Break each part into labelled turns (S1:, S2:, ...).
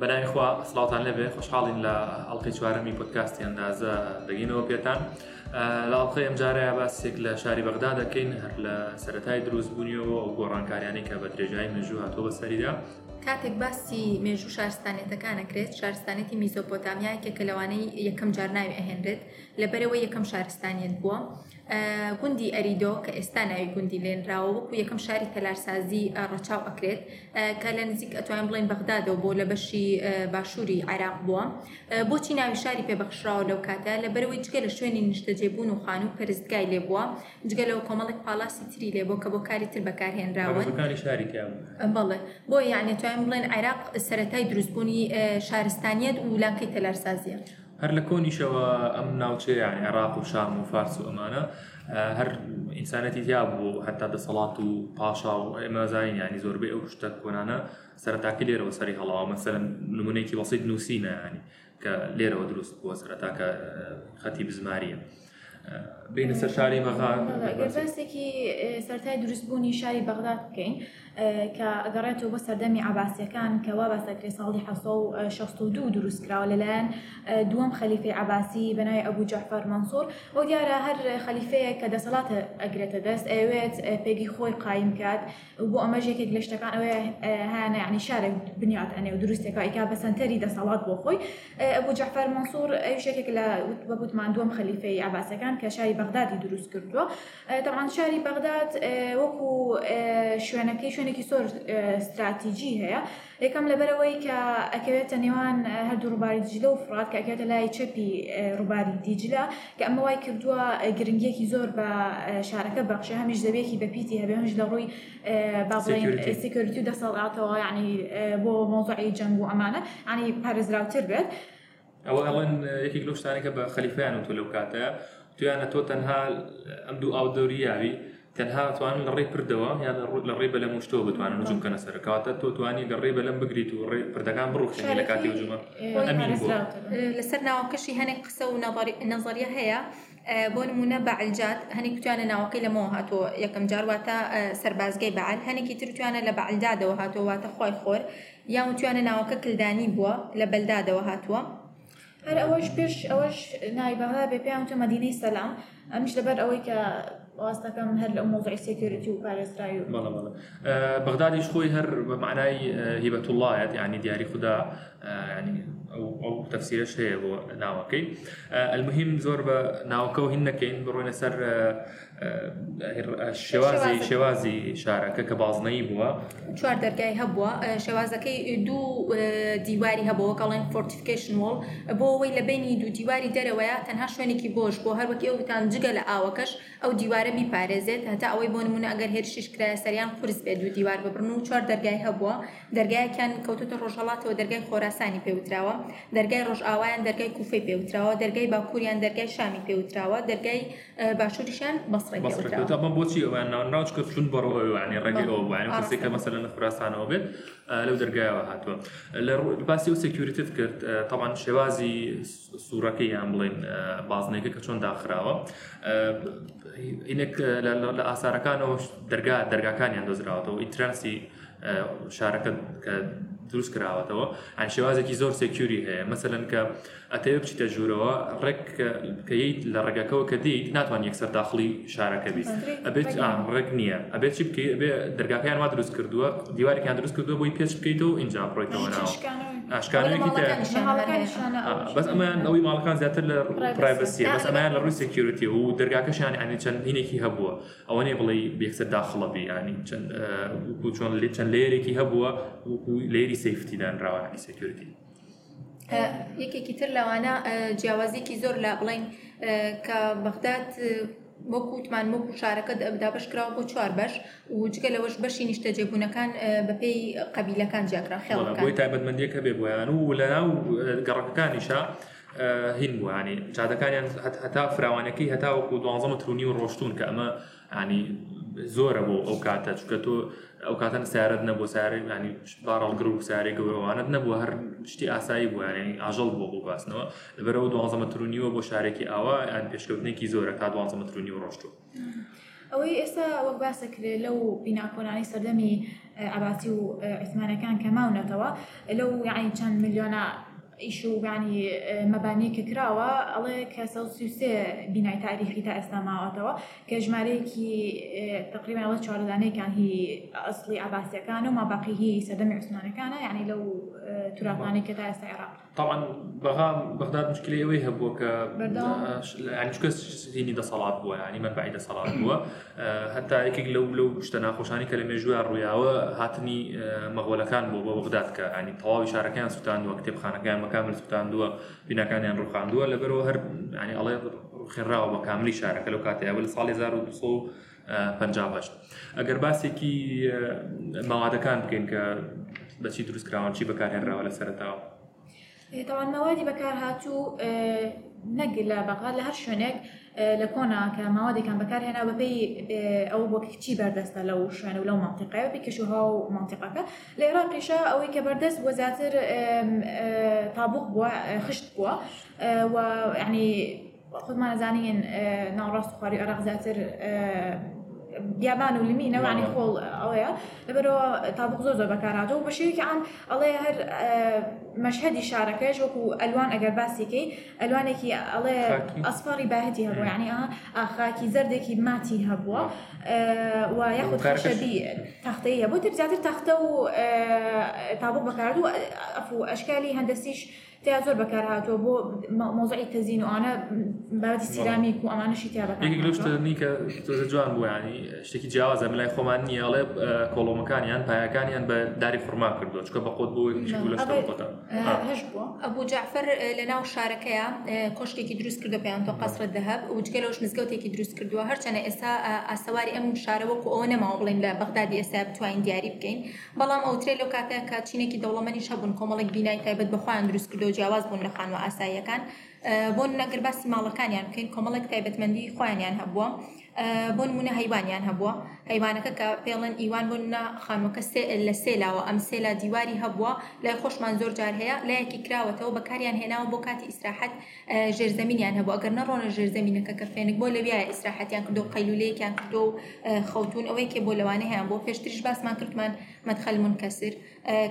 S1: بەناویخوا سلااوان لەبێ خوشحاڵین لە ئەڵقی چوارەمی پۆتکاستیان نازە دەگینەوە پێتان لاڵقی ئەمجارەیە باسێک لە شاری بەغدا دەکەین هەر لە سەتای دروست بوونیەوە ئەو گۆڕانکاریانی کە بە درێژایی مژوو هاتۆ بە سەریدا
S2: کاتێک باسی مێژوو شارستانێتەکان ئەکرێت شارستانێتی میزۆپۆتامیایەکە کە لەوانەی یەکەم جار ناوی ئەهێنرێت لەبەرەوە یەکەم شارستانیت بووە گوندی ئەریدۆ کە ئێستا ناوی گوندی لێنراوە وەکو یەکەم شاری تەلارسازی ڕەچاو ئەکرێت کە لە نزیک ئەتوان بڵێن بەغدادەوە بۆ لە بەشی باشووری عراق بووە بۆچی ناوی شاری پێبەخشراوە لەو کاتە لەبەرەوەی جگە لە شوێنی نیشتەجێبوون و خان و پەرستگای لێ بووە جگە لەو کۆمەڵێک پاڵاسی تری لێ بۆ کە بۆ کاری تر بەکارهێنراوە
S1: کاری شاری بڵێ بۆ
S2: یانێت پێم بڵێن عێراق سەتای دروستبوونی شارستانیت و لانکەی تەلارسازیە.
S1: هەر لە کۆنیشەوە ئەم ناوچەیە عێراق و شام و فارس و ئەمانە هەر ئینسانەتی تیا بوو هەتا دەسەڵات و پاشا و ئێمەزانین ینی زۆربەی ئەو شتە کۆنانە سەرتاکە لێرەوە سەری هەڵاوە مەسەر نمونێکی وەسیت نووسینە ینی کە لێرەوە دروست بووە سەرتاکە خەتی بزماریە. بینە سەر شاری بەغا
S2: بەستێکی سەرای دروستبوونی شاری بەغداد بکەین. کە ئەگەڕێتەوە بۆ سەردەمی عباسیەکان کەوا بەسەکری ساڵی حەسە و 16 دروستکراوە لەلایەن دووەم خەلیفی عباسی بەناوی ئەبوو جەحفەر منسوور ئەو دیارە هەر خەلیفەیە کە دەسەڵاتە ئەگرێتە دەست ئەوێت پێگی خۆی قایم کات بۆ ئەمە ژێکێک لە شتەکان ئەوێ هاانە عنی شارێک بنیات ئەنێ و دروستێکیکا بە سنتەری دەسەڵات بۆ خۆی ئەبوو جەحفەر منسوور شتێکێک لە وەگوتمان دووەم خەلیفەی عباسەکان کە شاری بەغدادی دروست کردووە تەمان شاری بەغداد وەکو شوێنەکەی شوێن شوێنێکی سۆر استراتیژی هەیە یەکەم لەبەرەوەی کە ئەکەوێتە نێوان هەردوو ڕووباری دیجلە و فرات کە ئەکەوێتە لای چەپی ڕووباری دیجلە کە ئەمە وای کردووە گرنگیەکی زۆر بە شارەکە بەخشە هەمیش دەبێکی بەپیتی هبي هم ڕووی
S1: باڵێن
S2: سيكوريتي دا دەسەڵاتەوە يعني آه، بو موضوع جەنگ و ئەمانە ینی يعني پارێزراوتر بێت.
S1: ئەوە ئەوەن آه، یەکێک لەو شتانێکە بە خەلیفیان و تۆ تو کاتە تویانە تۆ تەنها ئەم دوو تەنها توانن لە ڕێی پردەوە یان يعني لە ڕێ بەلەم شتۆ بتوانن آه. نجوم کەنە سەر کاتە تۆ توانی لە ڕێ بەلەم بگریت و ڕێ پردەکان بڕوخشنی آه، آه، لە کاتی وجمە ئەمین لەسەر ناوکەشی هەنێک
S2: قسە و نەزەریە هەیە بۆ نمونە بەعلجات هەنێک توانە ناوەکەی لەمەوە هاتۆ یەکەم جارواتە سەربازگەی بەعل هەنێکی ترتوانە لە بەعلدادەوە هاتۆواتە خۆی خۆر یان توانە ناوەکە کلدانی بووە لە بەلدادەوە هاتووە هەر ئەوەش پێش ئەوەش نایبەها بێ پێیان تۆ مەدینەی سەلام ئەمیش لەبەر ئەوەی کە واسطه كم هر الامور تاع سيكوريتي وبارستايو
S1: بلا بلا أه بغدادي شخوي هر معناي هبه آه، الله يعني دياري خدا آه، يعني ئەو تەفسیرش هەیە بۆ ناوەکەی المهم زۆر بە ناوەکەەوە هین نەکەین بڕۆینە سەر شێوازی شێوازی شارەکە کە بازنایی بووە
S2: چوار دەرگای هەبووە شێوازەکەی دوو دیواری هەبەوە کەڵێن فۆرتیفیکیشنۆڵ بۆ ئەوەی لە بینی دوو دیواری دەرەوەیە تەنها شوێنێکی بۆش بۆ هەروەکی ئەوتان جگە لە ئاوەکەش ئەو دیوارە بیپارێزێت هەتا ئەوەی بۆ نمونە ئەگەر هێرشش کرای سەریان قرس بێت دوو دیوار ببرن و چوار دەرگای هەبووە دەرگایەکیان کەوتوتە ڕۆژهڵاتەوە دەرگای خۆراسانی پێوتراوە دەرگای ڕۆژئاوایان دەرگای کوفەی پێوتراوە دەرگای باکووریان دەرگای شامی پێوتراوە دەرگای باشووریشان بەسڕێتەوە
S1: بۆ چی ئەوان ناوچ کە چون بەڕۆوانی ڕێگەی ئەووانانی کەسێکە مەسەلە لە خوراسانەوە بێت لەو دەرگایەوە هاتووە لە باسی و سکیوریتت کرد تاوان شێوازی سوورەکەی یان بڵێن بازنێکە کە چۆن داخراوە ئینێک لە ئاسارەکانەوە دەرگا دەرگاکانیان دۆزراوەەوە ئینترانسی شارەکە دروست کراوەتەوە ئەن شێوازێکی زۆر سێکیوری هەیە مەمثلەن کە ئەتەوێ بچیتە ژوورەوە ڕێک کەیت لە ڕێگەکەەوە کە دیت ناتوان یەکسەر داخلی شارەکە بیت ئەبێت ڕێک نییە ئەبێت چی بکەیت دەرگاکەیان وا دروست کردووە دیوارێکیان دروست کردووە بۆی پێش بکەیت و اینجا پرۆیتەوە ئاشکارەیەکی بەس ئەمایان ئەوەی ماڵەکان زیاتر لە پرایڤسی بەس ئەمایان لە ڕووی سکیورتی و دەرگاکەشیان ینی چەند هینێکی هەبووە ئەوەنێ بڵێ بێکسەر داخڵەبی ینی چۆن لێ چەند لێرێکی هەبووە لێری سیفتی دانراوانی
S2: سکیورتی. یەکێکی تر لەوانە جیاوازێکی زۆر لە بڵین کە بەغدات وەکووتمان وەکو شارەکە دا بەشکراوە بۆ چوار بەش و جگە لەوەش بەشی نیشتە جێبوونەکان بەپێی قبیلەکان جیاکرا
S1: خێڵی تایبەتمەندیەکە بێ بۆیان و لە ناو گەڕەکەکانیشە هین بووانی چادەکانیان هەتا فراوانەکەی هەتا وەکو دوانزەمە ترونی و ڕۆشتون کە ئەمە ینی زۆرە بۆ ئەو کاتە چکە تۆ ئەو کاتەن سیارەت نەبوو ساری ینی باڕڵگر و ساری گەورەوانت نەبوو هەر شتی ئاسایی بوو یانی ئاژەڵ بۆ بۆ باستنەوە لەبەرەوە دوانزە مەترونیوە بۆ شارێکی ئاوا یان پێشکەوتنێکی زۆرە کا دوانزە مەترونی و ڕۆشتووە.
S2: ئەوەی ئێستا وەک باسەکرێت لەو بیناکۆنانی سەردەمی ئاباتی و عیسمانەکان کەماونەتەوە لەو یعنی چەند میلیۆنە ئیش و ینی مەبانی کە کراوە ئەڵێ کە سەسیوسێ بینای تاریخی تا ئێستا ماوەتەوە کە ژمارەیەکی تقریبانڵە چاردانەیەکان هی ئەسلی عباسیەکان و ماباقی هی سەدەمی عوسمانەکانە یعنی لەو تورابانەی کە تا ئێستا عێراق
S1: طبعا بغام بغداد مشكله ايوه هبوا ك يعني شو سيني ده صلاه بوا يعني من بعيده صلاه بوا حتى هيك لو لو مش تناقش يعني كلمه جوا الرياوه هاتني مغوله كان بوا بغداد ك يعني طواوي شارع كان سوتان وكتب خانه كان مكامل سوتان دوا بنا كان يعني روخان دوا لبرو هر يعني الله يضر خراوه بكاملي شارع كلو كاتي اول صالي زارو دصو پنجاهش ئەگەر باسێکی ماوادەکان بکەین
S2: کە
S1: بەچی دروستکراون چی بەکارهێنراوە لە سەرتاوە
S2: طبعا مەوادی بەکار هاتوو نەگە لە بەقات لە هەر شوێنێک لە کۆنا کە ماوادێکان بەکارهێنا بەپی ئەو بۆ کچی بەردەستە لەو شوێن و لەو منتیقای بە کشوها و منتیقەکە لە عێراقیشە خشت بووە و ینی خودمان زانین ناوڕاست خواری عراق زیاتر بیابان و لمینە وانی خۆڵ ئەوەیە لەبەرەوە تابق الوان شارەکەش وەکو ئەلوان ئەگەر باسیکەی ئەلوانێکی ئەڵێ ئەسپاری باهتی هەبوو ینی ئاخاکی زردي كي ماتي هبو آه وياخذ تەختەی هەبوو هبو ترجع تەختە آه طابق بكاردو افو اشكالي هندسيش تیا زۆر بەکار هاتووە بۆ مۆزعی تەزین و ئەوانە بابەتی سیرامیک و ئەمانەشی تیا
S1: بەکارنیکە تۆزە جوان بۆیانی شتێکی جیاوازە لای خۆمان نییاڵێ کۆڵۆمەکانیان پایەکانیان بە داری فڕما کردو چکە بە خۆت بۆ
S2: هەش بووە ئەبوو جعفر لە ناو شارەکەیە کۆشتێکی دروست کردو پێیان تۆ قەسرە دەهب وچکە لەش مزگەوتێکی دروست کردووە هەرچەنە ئێستا ئاسەواری ئەم شارەوەکو ئەوە نەماوە بڵین لە بەغدادی ئێستا بتوانین دیاری بکەین بەڵام ئەوترێ لەو کاتەیە کاتچینێکی دەوڵەمەنی شەبوون کۆمەڵێک بینای تایبەت بەخوایان دروست کردو دۆ جیاواز بوون لە خانوە ئاساییەکان بۆ نەگر باسی ماڵەکانیان بکەین کۆمەڵێک تایبەتمەندی خۆیانیان هەبووە. بۆ نمونە هەیوانیان هەبووە هەیوانەکە کە پێڵەن ئیوان بۆ نە خانۆکە لە سێلاوە ئەم سێلا دیواری هەبووە لای خۆشمان زۆر جار هەیە لایەکی کراوەتەوە بەکاریان هێناوە بۆ کاتی ئیسراحەت ژێرزەمینیان هەبوو ئەگەر نەڕۆنە ژێرزەمینەکە کە فێنک بۆ لەویە ئیسراحەتیان کردو قەیلولەیەکیان کردو خەوتون ئەوەیەکێ بۆ لەوانە هەیە بۆ پێشترش باسمان کردمان مەدخەل منکەسر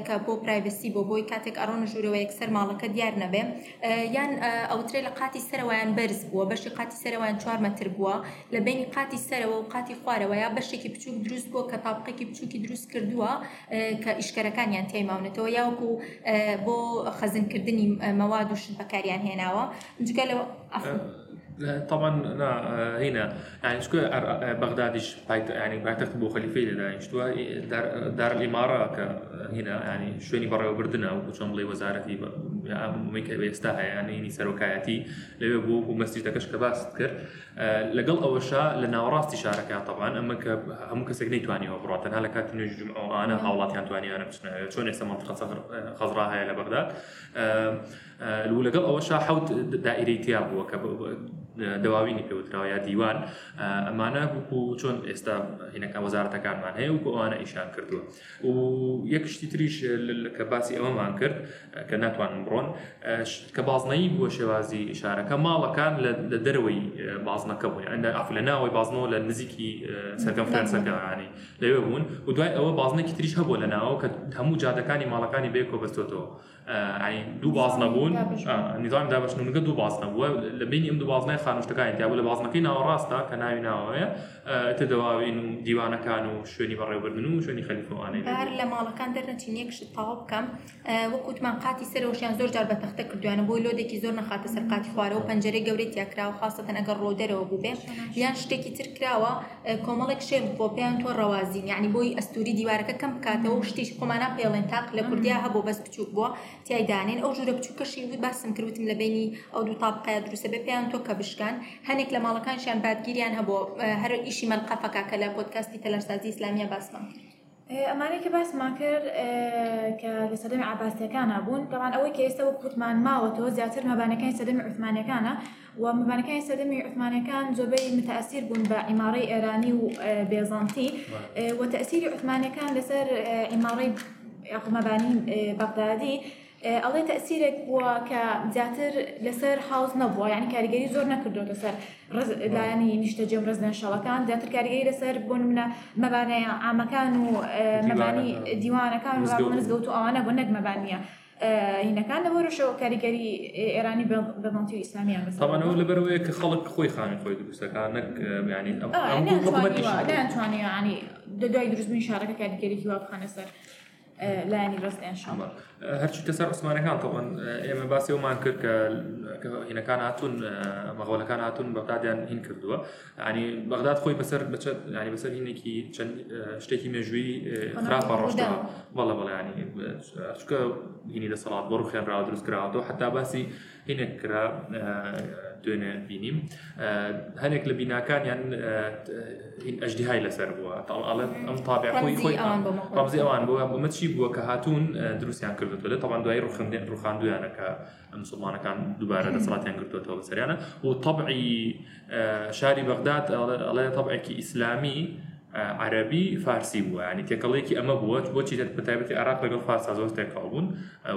S2: کە بۆ پرایڤسی بۆ بۆی کاتێک ئەڕۆن ژوورەوە یەکسەر ماڵەکە دیار نەبێ یان ئەوترێ لە قاتی سەرەوەیان بەرز بووە بەشی قاتی سەرەوەیان چوار مەتر بووە لە بینی قاتی سەرەوە و قاتی خوارەوە یا بەشێکی بچووک دروست بۆ کە پاپقێکی بچووکی دروست کردووە کە ئیشکەرەکانیان تێماونێتەوە یاوەکو بۆ خەزنکردنی مەواد و شت بەکاریان هێناوە جگە لەوە
S1: طبعا لا هنا يعني شكون بغدادش بايت يعني بايتخت بو خليفه لا شتوا دار, دار الاماره هنا يعني شويني برا بردنا وشون لي وزارتي ئەمریکای ئێستا يعني، يعني هەیەیانی سەرۆکایەتی لەوێ بوو بوو مەسیدا کەشکە باست کرد آه، لەگەڵ ئەوەشا لە ناوەڕاستی شارەکە تەوان ئەمە کە هەموو کەسێک نەیتوانیەوە بڕات تەنها لە کاتی نوێژم ئەوانە هاوڵاتیان توانیانە بچنەوە نعم، چۆن ئێستا منطقە خەزرا هەیە لە بەغداد آه، آه، لەگەڵ ئەوەشا حوت دائیرەی تیا بووە دەواوینی پێوتراوە یا دیوان ئەمانە و چۆن ئێستا هینەکە وەزارەتەکانمان هەیە و ئەوانە ئیشان کردووە و یەکشتی تریش کە باسی ئەوەمان کرد کە ناتوانم بڕۆن کە بازنایی بووە شێوازی شارەکە ماڵەکان لە دەرەوەی بازنەکە بوون ئەندا ئاف لە ناوەی بازنەوە لە نزیکی سەرکەم فرەنسەکەانی لەوێ بوون و دوای ئەوە بازنێکی تریش هەبوو لە ناوە کە هەموو جادەکانی ماڵەکانی بێکۆ بەستۆتەوە دوو بازنەبوون نیزانم دابشنونگە دوو بازنەبووە لە بینی ئەم دوو بازنای خانوشتەکانی تیابوو لە بازنەکەی ناوەڕاستە کە ناوی ناوەیە تدەواوین و دیوانەکان و شوێنی بەڕێوەبردن و شوێنی خەلیفۆوانەی
S2: لە ماڵەکان دەرنەچین یەکشت تاوا بکەم وەکوتمان قاتی سەرەوەشیان زۆر جار بە تەختە کردویانە بۆی لۆدێکی زۆر نەخاتە سەرقاتی خوارەوە پەنجەرە گەورەی تیاکراوە خاستەن ئەگەر ڕۆدەرەوە بوو بێ یان شتێکی تر کراوە کۆمەڵێک شێ بۆ پێیان تۆ ڕەوازین یعنی بۆی ئەستوری دیوارەکە کەم بکاتەوە شتیش خۆمانە پێڵێن تاق لە کوردیا هەبوو بەس بچوو بووە تایدانێن ئەو ژورە بچووکەشی بود باسم کردوتم لە بینی ئەو دوو تاپقای دروستە بێ پێیان تۆ کە بش پزیشکان هەنێک لە ماڵەکانشیان بادگیریان هەبوو هەر ئیشی من قەفەکە کە لە پۆتکاستی تەلەرسازی ئسلامیە باسمان کرد ئەمانەی کە باسمان کرد کە لە سەدەمی عباسیەکانە بوون تاوان ئەوەی کە ئێستا وەکوتمان ماوەتەوە زیاتر مەبانەکانی سەدەمی عثمانەکانە و مەبانەکانی سەدەمی عثمانەکان زۆبەی متەسیر بوون بە ئیمارەی ئێرانی و بێزانتی و تەسیری عثمانەکان لەسەر ئیمارەی مەبانی بەغدادی ئەڵێ تەسیرێک بووە کە زیاتر لەسەر حوز نەبووە یعنی کاریگەری زۆر نەکردوتە سەر لایەنی نیشتە جێم ڕزنەشەڵەکان زیاتر کاریگەری لەسەر بۆ منە مەبانەیە ئامەکان و مەبانی دیوانەکان مزگەوت و ئەوانە بۆ نەک مەبانیە. هینەکان لە وەرشەوە کاریگەری ئێرانی بەمانتی و ئیسلامیان
S1: تاوانەوە لەبەرەوەی کە خەڵک خۆی خانی خۆی دروستەکان نەک بیانی
S2: ئەم توانانی دوای دروستبووی شارەکە کاریگەری هیوا بخانە سەر. لایانی
S1: ڕست هەرچی تەسەر عسمانەکان تەڵەن ئێمە باسی ومان کرد کە هینەکان هاتون مەغۆلەکان هاتون بەقادیان هین کردووە ئەنی بەغداد خۆی بەسەر بچێت ینی بەسەر هینێکی چەند شتێکی مێژووی خراپە ڕۆشتەوە بەڵە بەڵێ ینی چکە هینی دەسەڵات بۆ ڕوخێنراوە دروستکراوەوە حتا باسی آه، آه، يعني، آه، لسر بوا طال بینیم ام طابع خوي خوي رمزي اوان بوا ئەم تابع بوا كهاتون دروس يعني بووە بمە طبعا بووە کە روخان دروستیان کردوەوە لە تەوان دوای ڕخندێن ڕخاندویانەکە مسلمانەکان دووبارە دەسڵاتیان کردوێتەوە بەسەریانە و تەبعی شاری بەغداد ئەڵێ تەبعێکی اسلامي عربی فارسی بووە ینی تێکەڵێکی ئەمە بووە بۆچی بەتابەتی عراق لەگەڵ فارسا زۆر تێکاڵ بوون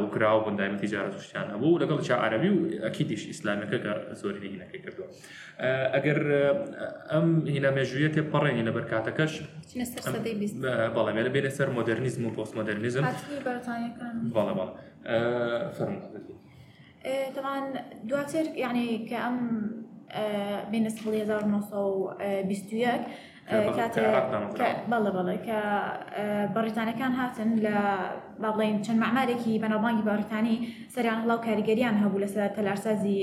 S1: وکراوە بوون دامەتی جارەشتیان هەبوو لەگەڵ چا عربی و ئەکیدیش ئیسلامەکە کە زۆری هینەکەی کردووە ئەگەر ئەم هینە مێژویە تێپەڕێنی لە بەرکاتەکەش بەڵام لە بێنە سەر مۆدررنیزم و پۆست مۆدررنیزم بەڵە بەڵ فەرمو طبعا
S2: دواتر يعني كأم بالنسبة ل 1921 كاتي بلا بلا كبريطانيا آه، كان هاتن ل با بڵێن چەند معمارێکی بەنەبانگی باریتانی سەریان هەڵاو کاریگەریان هەبوو لەسەر تەلارسازی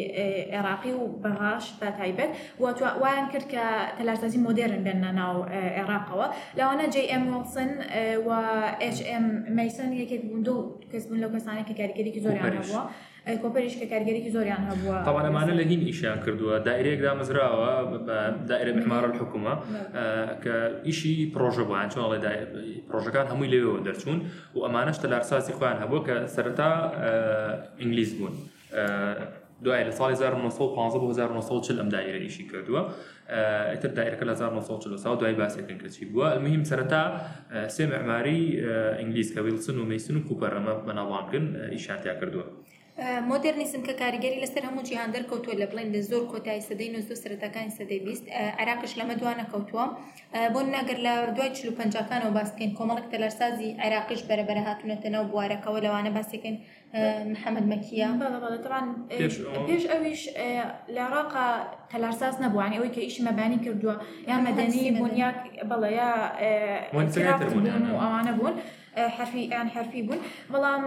S2: عێراقی و بەهاش تا تایبەت وایان کرد کە تەلارسازی مۆدرن بێنە ناو عێراقەوە لەوانە جM وسن و HM مەسن یەکێک بوون دو کەس بوون لەو کەسانێکی کاریگەریکی زۆریان هەبووە. کۆپریش کە کارگەرێکی زۆریان هەبووە تاوانەمانە
S1: لە هین ئیشیان کردووە دایرێکدا مزراوە دائرە محمارە حکومە کە ئیشی پرۆژە بووان چۆنڵێ پرۆژەکان هەمووی لەوێەوە دەرچوون و ئەمانش مەسەلا ئەرساسی خۆیان هەبوو کە سەرەتا ئینگلیز آه، بوون آه، دوای لە ساڵی 1950 ئەم دایرە ئیشی کردووە آه، ئتر دایرەکە لە 1940 دوای باسێکن کەچی بووە المهم سەرەتا سێ معماری ئینگلیس کە ویلسن و مەیسن و کوپەرەمە بەناوانکن ئیشانتیا
S2: کردووە. مۆدررنیسم کە کاریگەری لەسەر هەموو جییهان دەرکەوتووە لە بڵێن لە زۆر کۆتایی سەدەی نوۆ سرەتەکانی سەدەی بیست عراقش لەمە دوانە کەوتووە بۆ ناگەر لە دوای چلو پنجکانەوە باسکەین کۆمەڵک تەلەرسازی عراقش بەرەبەر هاتونەتە ناو بوارەکەەوە لەوانە باسەکەین محەممەد مەکیە پێش ئەویش لە ڕاقا تەلارساز نەبووانی ئەوەی کە ئیش مەبانی کردووە یان مەدەنی بنیاک بەڵەیە
S1: ئەوانە
S2: بوون. حرفی یان حرفی بوون بەڵام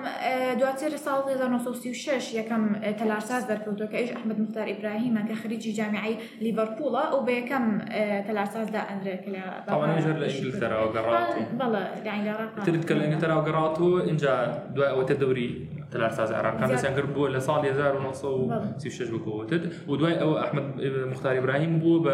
S2: دواتر ساڵ 1936 یەکەم تەلارساز دەرکەوتەوە کە ئەش احمد مختار ئیبراهیمە کە خریجی جامعی تلارساز ئەو بە یەکەم تەلارسازدا ئەندرێت کە لە
S1: بەڵە ترت کە لە ئەنگلتەرا
S2: گەڕاتەوە اینجا دوای ئەوەتە دەوری
S1: 3000 عراق كان بس يعني بو صال يزار ونص سي شجب كو ودواي او احمد مختار ابراهيم بو ب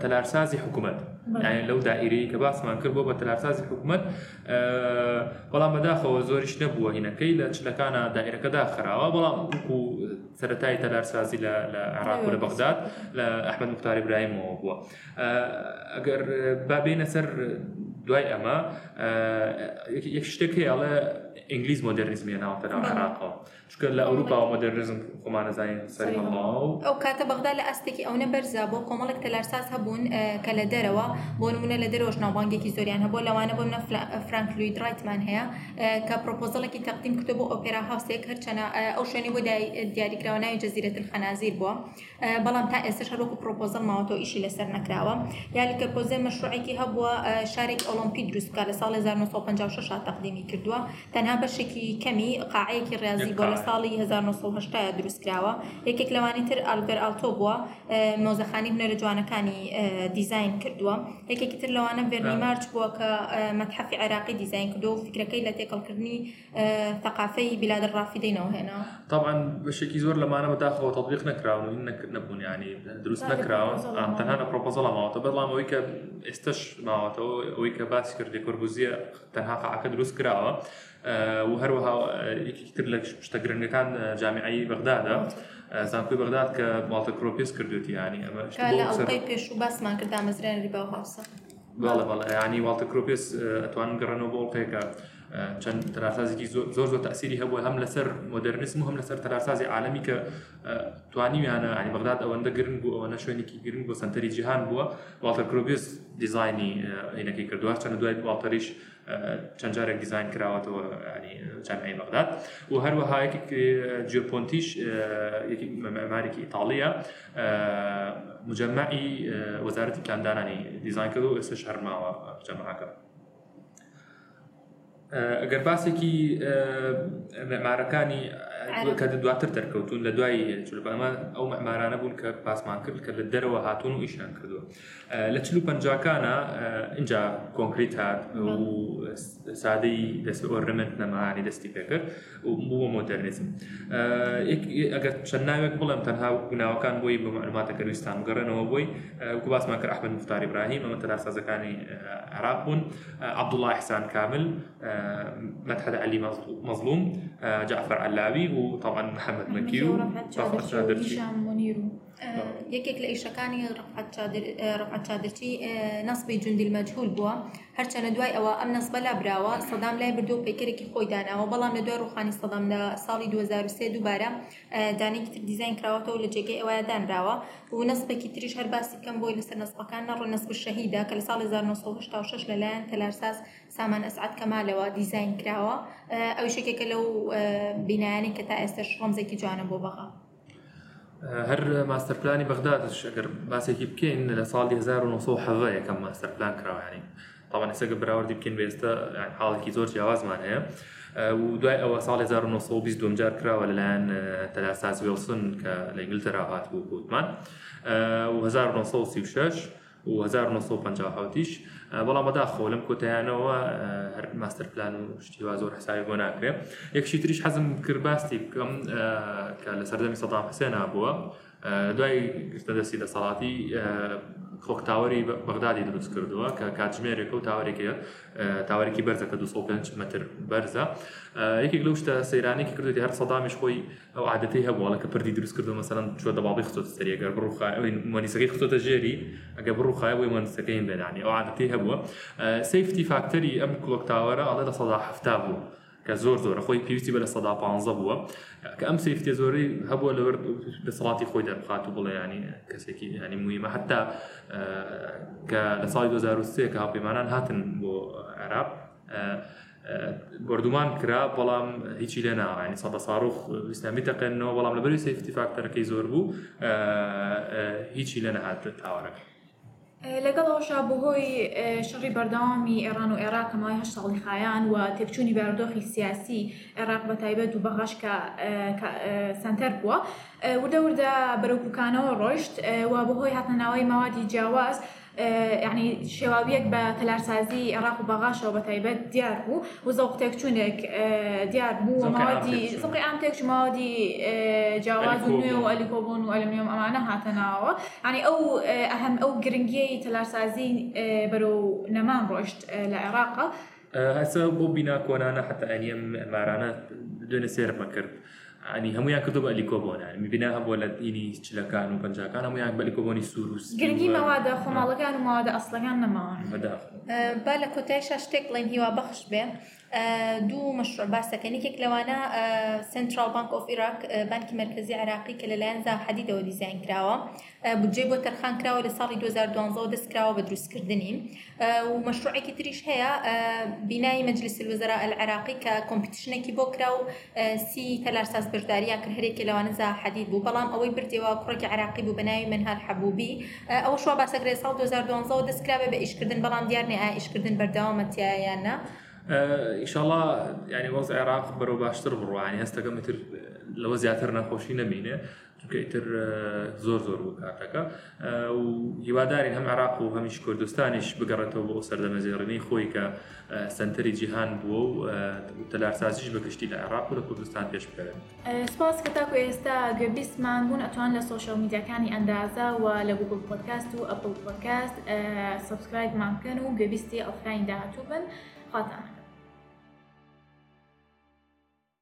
S1: تلارسازي حكومات يعني لو دائري كباس ما نكر بو ب تلارسازي حكومات أه بلا مداخو وزورش نبو هنا كي لا كان دائره كدا خرا آه، بلا كو سرتاي تلارسازي ل لعراق أيوة، ولا بغداد لأحمد مختار ابراهيم وبو أجر آه، بابين سر دوای ئەمە یەک شتێک هەیەڵێ ئینگلیز مۆدررنیزمیە ناوتەرا عراقەوە چکە لە ئەوروپا و مۆدررنیزم خۆمانەزانین سەرمەڵاو
S2: ئەو کاتە بەغدا لە ئەستێکی ئەوە بەرزا بۆ کۆمەڵک تەلارساز هەبوون کە لە دەرەوە بۆ نمونە لە دەرۆژ ناوبانگێکی زۆریان هەبوو لەوانە بۆ منە فرانکلوی درایتمان هەیە کە پرۆپۆزڵێکی تەقدیم کردو بۆ ئۆپێرا هاوسێک هەرچەنە ئەو شوێنی بۆ دیاریکراوە ناوی جەزیرە خەنازیر بووە بەڵام تا ئێستش هەروکو پرۆپۆزڵ ماوەەوە ئیشی لەسەر نکراوە یالیکە پۆزێ مەشروعێکی هەبووە شارێک ئەو ئۆلمپی دروستکە لە ساڵی 1956 تنها کردووە تەنها بەشێکی کەمی قاعەیەکی ڕازی بۆ لە 1980 1970 دروستکراوە یەکێک لەوانی تر ئالبەر ئالتۆ بووە اه، مۆزەخانی هنەرە جوانەکانی اه، دیزین کردووە یەکێکی تر لەوانە ڤێرنی مارچ بووە کە اه، مەتحفی عراقی دیزین کردو و فکرەکەی لە تێکەڵکردنی بلاد بلادر او هنا
S1: طبعا بەشێکی زۆر لەمانە بەداخەوە تطبیق نەکراون نەبوون ینی دروست نەکراون تەنها پرۆپۆزەڵ ماوەتە بەڵام ئەوەی کە ئێستش ماوەتەوە تو کە باسی کردی کوربوزیە تەنها قعەکە دروست کراوە و هەروەها یەکیتر لە شتە گرنگەکان جامعایی بەغدادا زانکۆی بەغداد کە ماڵتە کۆپیس کردوتی ینی
S2: ئەمە پێش و باسمان کردا مەزرێن ریبا و هاوسە
S1: باڵە باڵ ینی واڵتە کۆپیس ئەتوان گەڕنەوە بۆڵ پێکات. چەند تەراسازێکی زۆر زۆر تاسیری هەبووە هەم لەسەر مۆدررنسم و هەم لەسەر تەراسازی عالمی کە توانیویانە عنی بەغداد ئەوەندە گرنگ بوو ئەوەنە شوێنێکی گرنگ بۆ سنتەری جیهان بووە والتر کرۆبیس دیزانی عینەکەی کردووە چەند دوای والتەریش چەند جارێک دیزین کراوەتەوە جامعی بەغداد و هەروەها جیۆپۆنتیش مەمارێکی ئیتاالە مجمعی وەزارەتی پلاندانانی دیزین کرد و ئێستا شەرماوە جەماعەکە ئەگەر باسێکی معمارەکانی کە دواتر دەرکەوتون لە دوای چلبەمە ئەو مەمارانە بوون کە پاسمان کرد کە لە دەرەوە هاتون و ئیشان کردووە لە چلو پەنجکانە اینجا کۆنکریت هات و سادەی دەست ئۆرمنت نەماانی دەستی پێکرد و بووە مۆدەرنیزم ئەگەر چەند ناوێک بڵێم تەنها گوناوەکان بۆی بە معلوماتەکە ویستان گەڕێنەوە بۆی وکو باسمان کرد ئەحمد مفتاری براهیم ئەمە تەراسازەکانی عراق بوون عبدوڵڵاه حسان کامل مەتحدا علی مەظلوم جعفر علاوی و وطبعا محمد مكيو وطاف
S2: أسرى هشام منيرو یەکێک لە ئیشەکانی ڕقعت چادرچی نسبی جوندی مەجهول بووە هەرچە لە دوای ئەوە ئەم نسبە لابراوە سەدام لای بردو و پێکرێکی خۆیداناوە بەڵام لە دوای ڕوخانی سەدام لە ساڵی 2023 دووبارە دانێکی تر دیزین کراوەتەوە لە جێگەی ئەوەیە دانراوە و نسبێکی تریش هەر باسی کەم بۆی لەسەر نسبەکان نەڕۆ نسب شەهیدا کە لە ساڵ 1966 لەلایەن تەلارساز سامان ئەسعات کەمالەوە دیزین کراوە ئەو شێکێکە لەو بینایانی کە تا ئێستش ڕۆمزێکی جوانە بۆ بەغا.
S1: هەر ماستەرپلانی بەغداد شەگەر باسێکی بکەین لە ساڵی 1970 یەکەم ماستەرپلان کراوانی تاوان ێسەگە براوردی بکەین بێستا حاڵێکی زۆر جیاوازمان هەیە و دوای ئەوە ساڵ 1920 دومجار کراوە لەلایەن تەلاساز ویلسن کە لە ئینگلتەرا هات بوو گوتمان 1936 1950ش بەڵام بەداخۆ لەم کۆتیانەوە هەر ماستەر پلان و شتیوا زۆر حساوی بۆ ناکرێت یەکشی تریش حەزم کرد باستی بکەم کە لە سەردەمی سەدا حسێنا بووە دوای گرتە دەستی لە سەڵاتی خۆک تاوەری بەغدادی دروست کردووە کە کاتژمێرێکە و تاوارێکی تاوارێکی بەرزەکە 205 متر بەرزە یەکێک لەو شتە سەیرانێکی کردوێتی هەر سەدامیش خۆی ئەو عادەتی هەبووڵەکە پردی دروست کردو مەسەرەن چوە دەباڵی سری سەری ئەگەر بڕوخمەنیسەکەی خستۆتە ژێری ئەگە بڕوخای بۆی مەنسەکەی بێنانی ئەو عادەتی هەبووە سیفتی فاکتەری ئەم کلۆک تاوەرە ئەڵێ لە سەدا هەفتا بوو. كزور زور اخوي خۆی بلا صدا لە سەدا پ بووە زوري هبوا سفتی زۆری هەبووە لە بە سڵاتی خۆی دەربخات و بڵێ ینی کەسێکی ینی مویمە حتا اه، کە لە ساڵی 2023 کە هاپەیمانان هاتن بۆ عراق گردومان اه، اه، کرا بەڵام هیچی لێ ناوانی صاروخ ساڕوخ ئیسلامی تەقێنەوە بەڵام لەبەری سفتی فاکتەرەکەی زۆر بوو هیچی لە نەهات تاوارەکە
S2: لەگەڵەوەشا بەهۆی شەڕی بەردەوامی ئێران و عێراق مای هە ساڵی خایان و تێکچوونی بارودۆخی سیاسی عێراق بە تایبەت و بەغەشکە سنتەر بووە وردە وردە بەرەوکوکانەوە ڕۆیشت و بەهۆی هاتنەناوەی ماوادی جیاواز آه، يعني شوابيك بتلار سازي عراق وبغاشة بەغاشەوە بە تایبەت دیار بوو و زەوق تێکچوونێک دیار بوو ماوەدی زوقی ئام تێکچ ماوەدی جیاواز و نوێ و ئەلیکۆبوون آه، آه، و أو ئەمانە هاتەناوە ینی يعني ئەو ئەهم ئەو گرنگی تەلارسازی بەرە نەمان ڕۆشت لە عێراقە
S1: هەسە بۆ بیناکۆنانە حتا ئەنیەم مارانە دوێنە يعني كوبون يعني بە هم ولا هەبووە لە كانوا چلەکان و پنجکان يعني بلي كوبوني سوروس
S2: گرنگی مەوادە خۆماڵەکان و ماوادە أصلا نەماوان ما بدأ لە کۆتای شتێک بڵێن هیوا بەخش بێ دوو مشروع باسەکەن یەکێک لەوانە سنترال بانک ئۆف عراق بانکی مرکزی عراقی کە لەلایەن زاحدیدەوە دیزین کراوە بجێ بۆ تەرخان کراوە لە ساڵی 2012 دەستکراوە بە دروستکردنی و مشروعێکی تریش هەیە بینایی مەجلس الوزرا العراقی کە کۆمپیتیشنێکی بۆ کرا و سی تەلارساز بەشداریە کرد هەرێکی لەوانە زاحدید بوو بەڵام ئەوەی بردیەوە کوڕێکی عراقی بوو بەناوی منهار حەبوبی ئەوە شوا باسەگرێ ساڵ 2012 دەستکراوە بە ئیشکردن بەڵام دیارنێ ئایشکردن بەردەوامەتیایانە
S1: ئیشاڵا ینی وەز عێراق بەرەو باشتر بڕوانی هەستەکەم تر لەوە زیاتر نەخۆشی نەمینێ چونکەتر زۆر زۆر بوو کاتەکە و هیوادارین هەم عراق و هەمیش کوردستانیش بگەڕێتەوە بۆ سەردەمەزیێڕنی خۆی کە سنتری جیهان بووە و تەلارسازیش بە گشتی لە
S2: عراق و
S1: لە کوردستان پێش بکەن
S2: سپاس کە تاکو ئێستا گوێبیستمان بوون ئەتوان لە سوۆشەل میدیەکانی ئەندازە و لە گوگل پۆدکاست و ئەپل پۆدکاست سبسکرایبمان بکەن و گوێبیستی ئەفراین داهاتوو بن خاتان